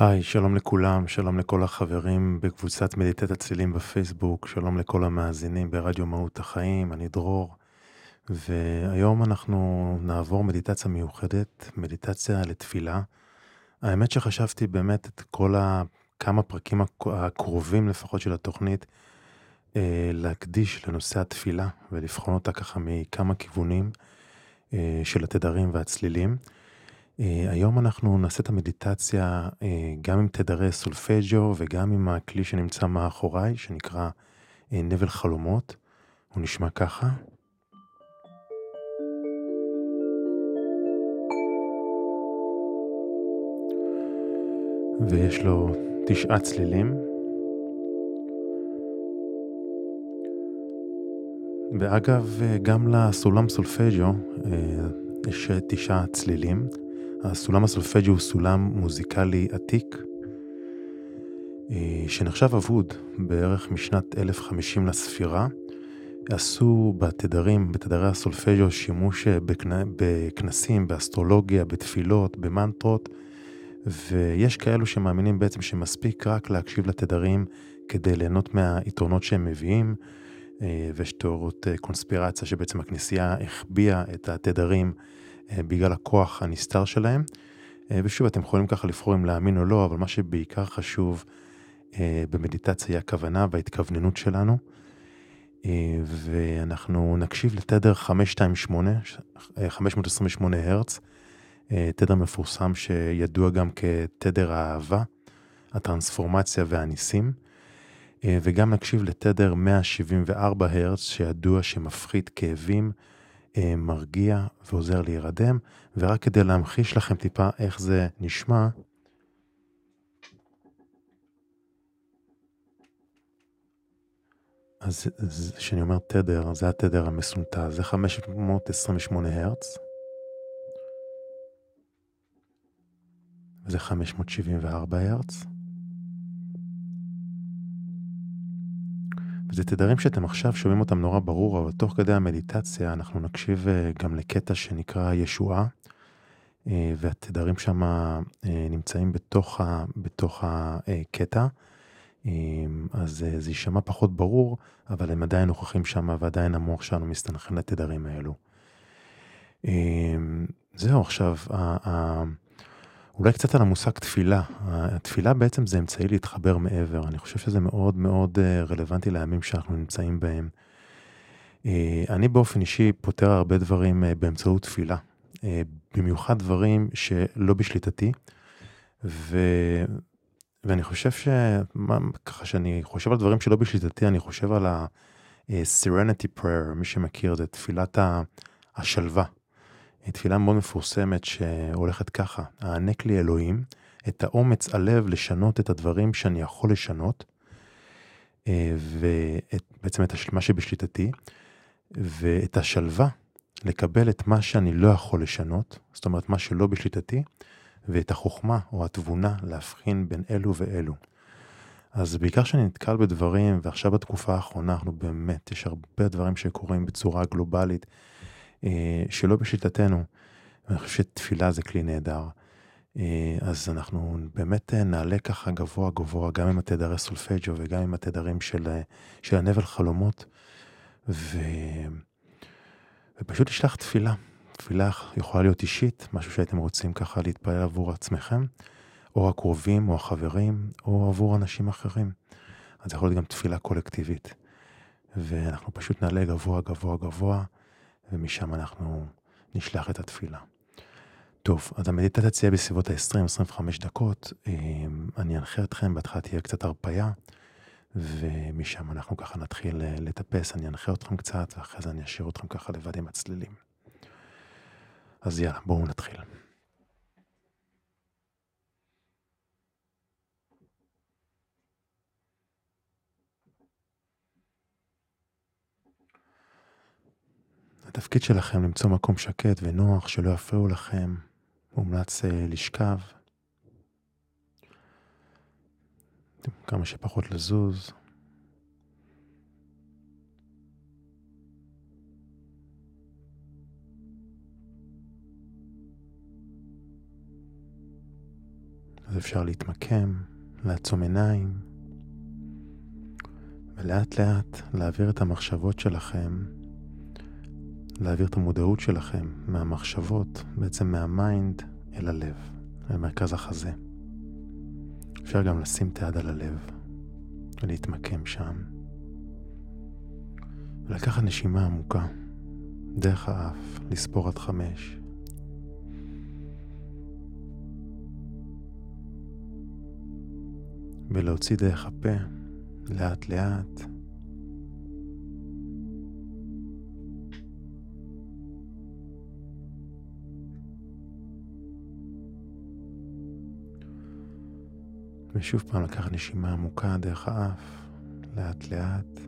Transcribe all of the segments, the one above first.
היי, שלום לכולם, שלום לכל החברים בקבוצת מדיטת הצלילים בפייסבוק, שלום לכל המאזינים ברדיו מהות החיים, אני דרור, והיום אנחנו נעבור מדיטציה מיוחדת, מדיטציה לתפילה. האמת שחשבתי באמת את כל ה... כמה פרקים הקרובים לפחות של התוכנית, אה, להקדיש לנושא התפילה ולבחון אותה ככה מכמה כיוונים אה, של התדרים והצלילים. Uh, היום אנחנו נעשה את המדיטציה uh, גם עם תדרי סולפג'ו וגם עם הכלי שנמצא מאחוריי, שנקרא uh, נבל חלומות. הוא נשמע ככה. ויש לו תשעה צלילים. ואגב, גם לסולם סולפג'ו יש תשעה צלילים. הסולם הסולפג'י הוא סולם מוזיקלי עתיק, אה, שנחשב אבוד בערך משנת 1050 לספירה. עשו בתדרים, בתדרי הסולפג'ו, שימוש אה, בכנסים, באסטרולוגיה, בתפילות, במנטרות, ויש כאלו שמאמינים בעצם שמספיק רק להקשיב לתדרים כדי ליהנות מהיתרונות שהם מביאים, אה, ויש תיאוריות קונספירציה שבעצם הכנסייה החביאה את התדרים בגלל הכוח הנסתר שלהם. אה, ושוב, אתם יכולים ככה לבחור אם להאמין או לא, אבל מה שבעיקר חשוב אה, במדיטציה היא הכוונה וההתכווננות שלנו. ואנחנו נקשיב לתדר 528, 528 הרץ, תדר מפורסם שידוע גם כתדר האהבה, הטרנספורמציה והניסים. וגם נקשיב לתדר 174 הרץ, שידוע שמפחית כאבים, אה, מרגיע ועוזר להירדם, ורק כדי להמחיש לכם טיפה איך זה נשמע, אז כשאני אומר תדר, זה התדר המסונטז, זה 528 הרץ. וזה 574 הרץ. וזה תדרים שאתם עכשיו שומעים אותם נורא ברור, אבל תוך כדי המדיטציה אנחנו נקשיב אה, גם לקטע שנקרא ישועה, אה, והתדרים שם אה, נמצאים בתוך, ה, בתוך הקטע. אז זה יישמע פחות ברור, אבל הם עדיין נוכחים שם ועדיין המוח שלנו מסתנכרן לתדרים האלו. זהו, עכשיו, אולי קצת על המושג תפילה. התפילה בעצם זה אמצעי להתחבר מעבר. אני חושב שזה מאוד מאוד אה, רלוונטי לימים שאנחנו נמצאים בהם. אה, אני באופן אישי פותר הרבה דברים אה, באמצעות תפילה. במיוחד דברים שלא בשליטתי. ו... ואני חושב ש... ככה שאני חושב על דברים שלא בשליטתי, אני חושב על ה-Serenity Prayer, מי שמכיר, זה תפילת השלווה. תפילה מאוד מפורסמת שהולכת ככה, הענק לי אלוהים את האומץ הלב לשנות את הדברים שאני יכול לשנות, אה, ובעצם את מה שבשליטתי, ואת השלווה לקבל את מה שאני לא יכול לשנות, זאת אומרת מה שלא בשליטתי, ואת החוכמה או התבונה להבחין בין אלו ואלו. אז בעיקר כשאני נתקל בדברים, ועכשיו בתקופה האחרונה אנחנו באמת, יש הרבה דברים שקורים בצורה גלובלית, שלא בשליטתנו. ואני חושב שתפילה זה כלי נהדר. אה, אז אנחנו באמת אה, נעלה ככה גבוה גבוה, גם עם התדרי סולפג'ו וגם עם התדרים של, של הנבל חלומות, ו... ופשוט לשלח תפילה. תפילה יכולה להיות אישית, משהו שהייתם רוצים ככה להתפלל עבור עצמכם, או הקרובים, או החברים, או עבור אנשים אחרים. אז זה יכול להיות גם תפילה קולקטיבית. ואנחנו פשוט נעלה גבוה, גבוה, גבוה. ומשם אנחנו נשלח את התפילה. טוב, אז המדיטציה תהיה בסביבות ה-20-25 דקות. אני אנחה אתכם, בהתחלה תהיה קצת הרפייה, ומשם אנחנו ככה נתחיל לטפס, אני אנחה אתכם קצת, ואחרי זה אני אשאיר אתכם ככה לבד עם הצלילים. אז יאללה, בואו נתחיל. התפקיד שלכם למצוא מקום שקט ונוח שלא יפריעו לכם, מומלץ אה, לשכב, כמה שפחות לזוז. אז אפשר להתמקם, לעצום עיניים, ולאט לאט להעביר את המחשבות שלכם להעביר את המודעות שלכם מהמחשבות, בעצם מה mind אל הלב, אל מרכז החזה. אפשר גם לשים את היד על הלב ולהתמקם שם. ולקחת נשימה עמוקה דרך האף, לספור עד חמש. ולהוציא דרך הפה לאט לאט. ושוב פעם לקח נשימה עמוקה דרך האף, לאט לאט.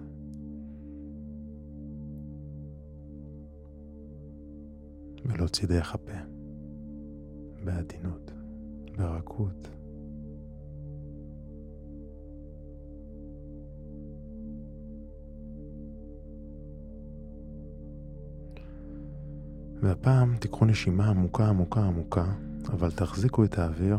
ולהוציא דרך הפה, בעדינות, ברכות. והפעם תיקחו נשימה עמוקה עמוקה עמוקה, אבל תחזיקו את האוויר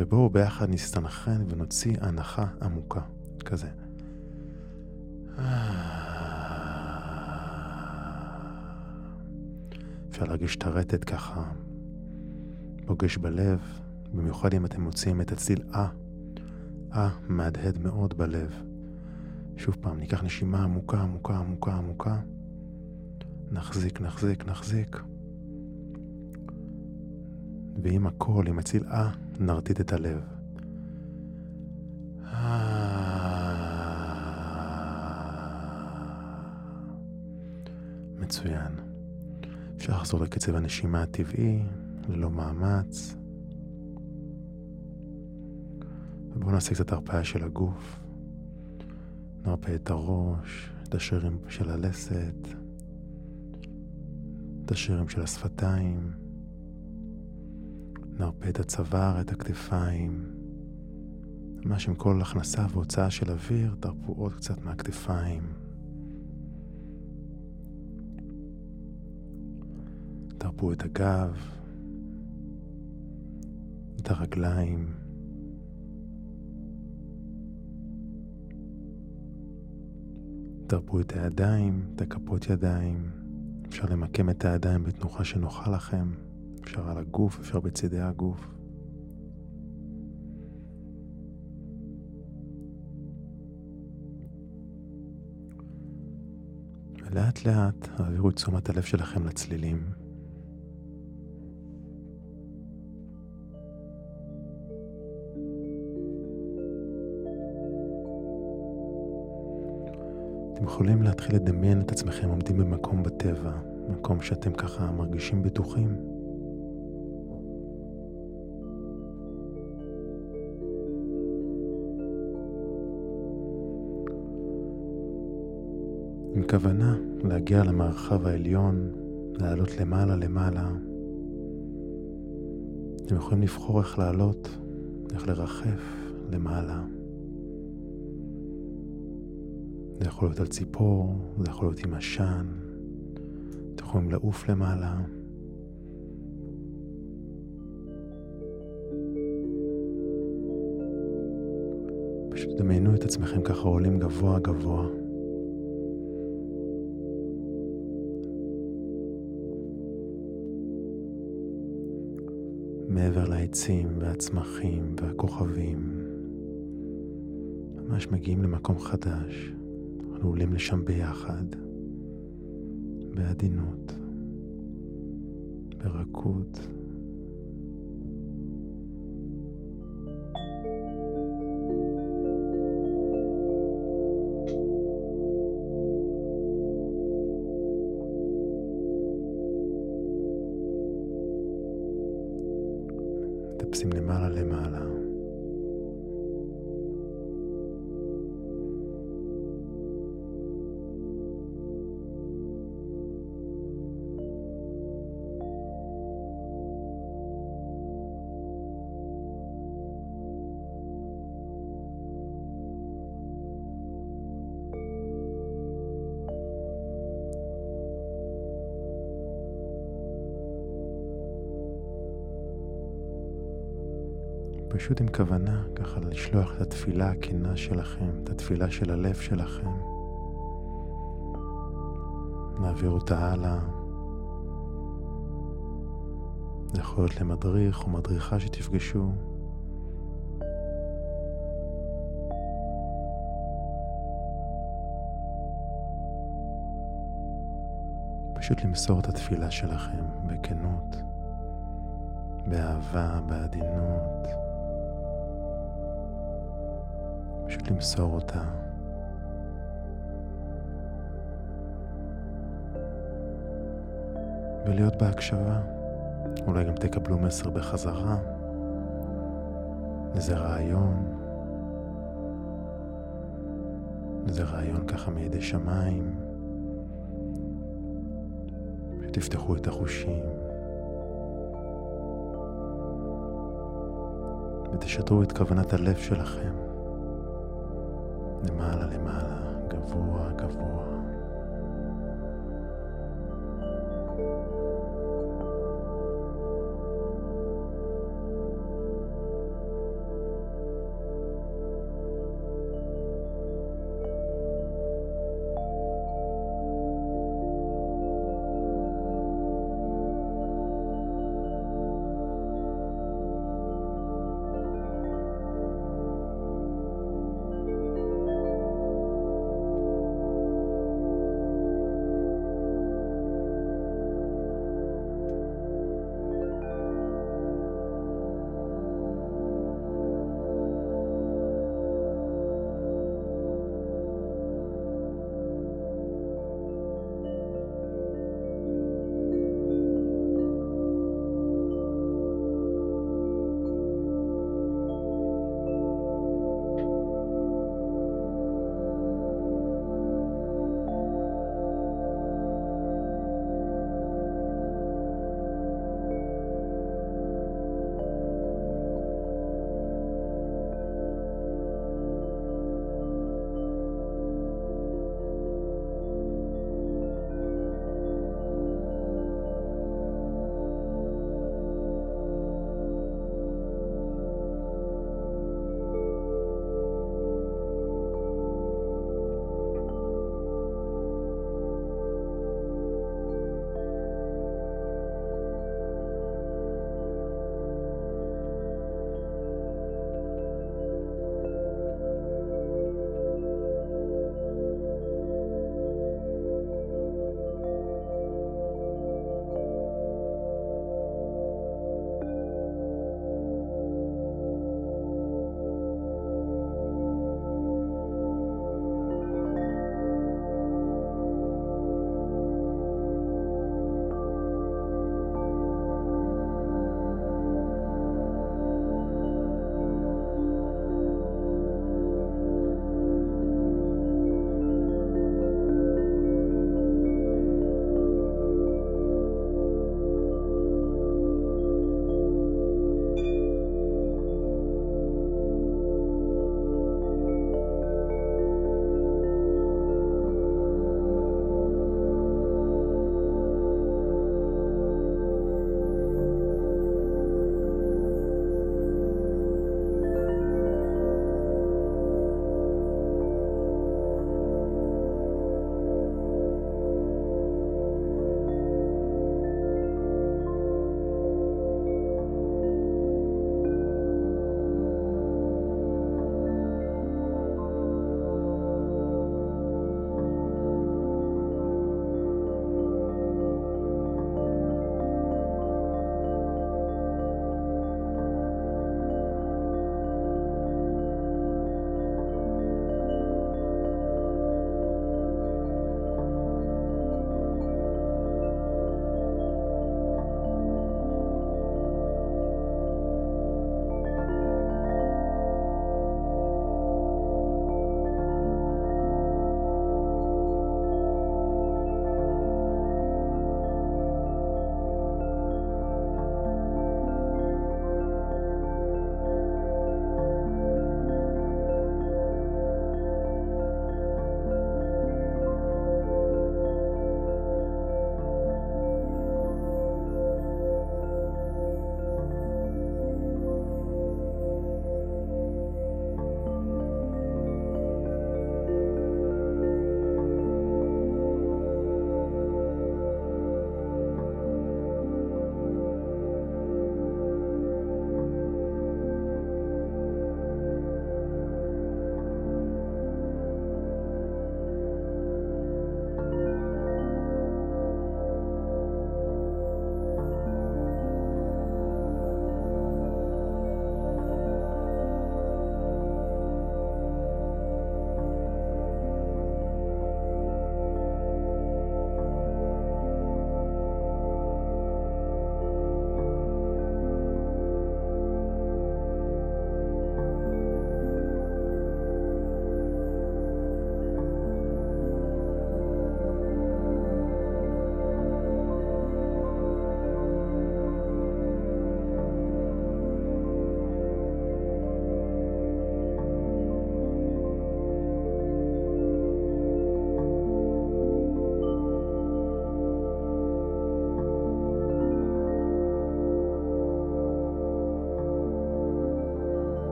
ובואו ביחד נסתנכרן ונוציא הנחה עמוקה, כזה. אפשר להרגיש את הרטט ככה, פוגש בלב, במיוחד אם אתם מוציאים את הציל אה, אה מהדהד מאוד בלב. שוב פעם, ניקח נשימה עמוקה, עמוקה, עמוקה, עמוקה. נחזיק, נחזיק, נחזיק. ועם הקול, עם הציל אה, נרטיט את הלב. מצוין. אפשר לחזור לקצב הנשימה הטבעי, ללא מאמץ. ובואו נעשה קצת הרפאיה של הגוף. נרפא את הראש, את השרירים של הלסת, את השרירים של השפתיים. נרפה את הצוואר, את הכתפיים. ממש עם כל הכנסה והוצאה של אוויר, תרפו עוד קצת מהכתפיים. תרפו את הגב, את הרגליים. תרפו את הידיים, את הכפות ידיים. אפשר למקם את הידיים בתנוחה שנוחה לכם. אפשר על הגוף, אפשר בצידי הגוף. ולאט לאט העבירו את תשומת הלב שלכם לצלילים. אתם יכולים להתחיל לדמיין את עצמכם עומדים במקום בטבע, מקום שאתם ככה מרגישים בטוחים. עם כוונה להגיע למרחב העליון, לעלות למעלה למעלה. אתם יכולים לבחור איך לעלות, איך לרחף למעלה. זה יכול להיות על ציפור, זה יכול להיות עם עשן, אתם יכולים לעוף למעלה. פשוט דמיינו את עצמכם ככה עולים גבוה גבוה. מעבר לעצים והצמחים והכוכבים. ממש מגיעים למקום חדש, אנחנו עולים לשם ביחד, בעדינות, ברכות. פשוט עם כוונה ככה לשלוח את התפילה הכנה שלכם, את התפילה של הלב שלכם. נעביר אותה הלאה. זה יכול להיות למדריך או מדריכה שתפגשו. פשוט למסור את התפילה שלכם בכנות, באהבה, בעדינות. למסור אותה. ולהיות בהקשבה. אולי גם תקבלו מסר בחזרה, איזה רעיון, איזה רעיון ככה מידי שמיים, שתפתחו את החושים ותשדרו את כוונת הלב שלכם. למעלה למעלה, גבוה גבוה.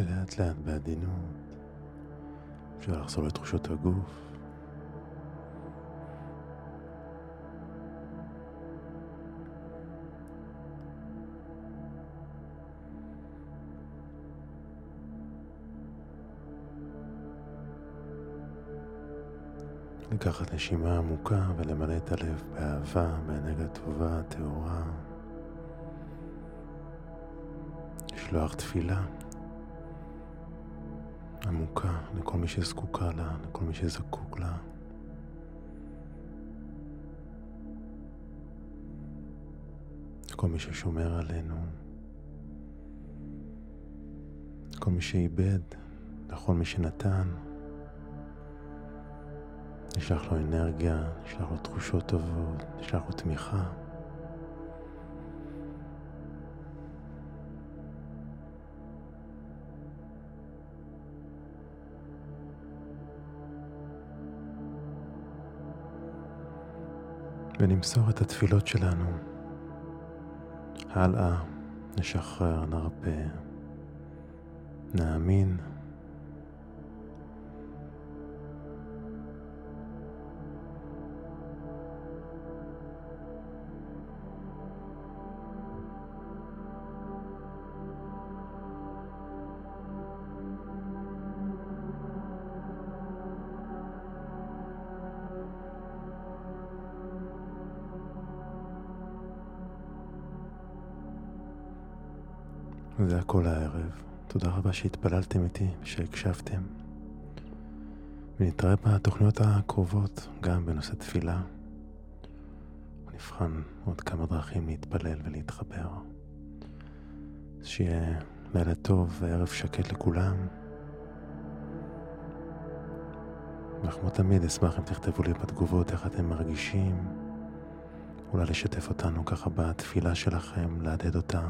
ולאט לאט בעדינות אפשר לחזור לתחושות הגוף. לקחת נשימה עמוקה ולמלא את הלב באהבה, באנרגיה טובה, טהורה. לשלוח תפילה עמוקה לכל מי שזקוקה לה, לכל מי שזקוק לה. לכל מי ששומר עלינו, לכל מי שאיבד, לכל מי שנתן. נשלח לו אנרגיה, נשלח לו תחושות טובות, נשלח לו תמיכה. ונמסור את התפילות שלנו הלאה, נשחרר, נרפא, נאמין. זה הכל הערב. תודה רבה שהתפללתם איתי ושהקשבתם. ונתראה בתוכניות הקרובות גם בנושא תפילה. נבחן עוד כמה דרכים להתפלל ולהתחבר. אז שיהיה לילה טוב וערב שקט לכולם. וכמו תמיד אשמח אם תכתבו לי בתגובות איך אתם מרגישים. אולי לשתף אותנו ככה בתפילה שלכם, להדהד אותה.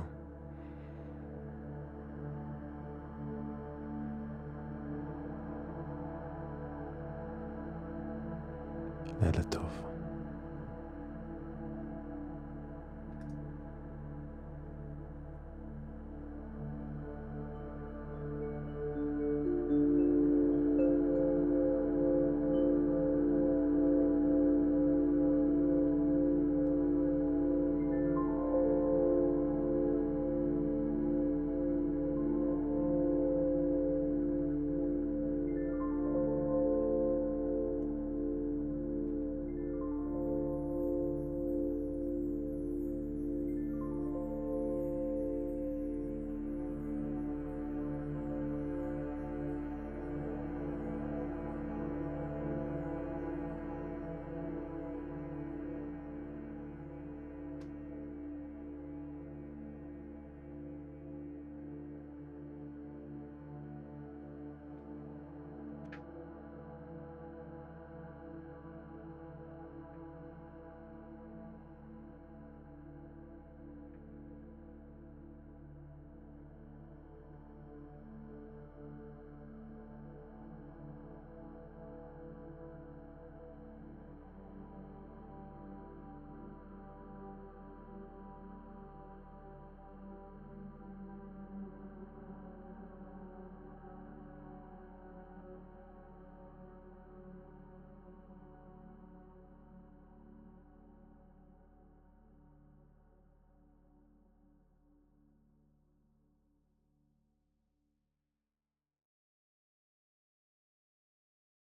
לילה טוב.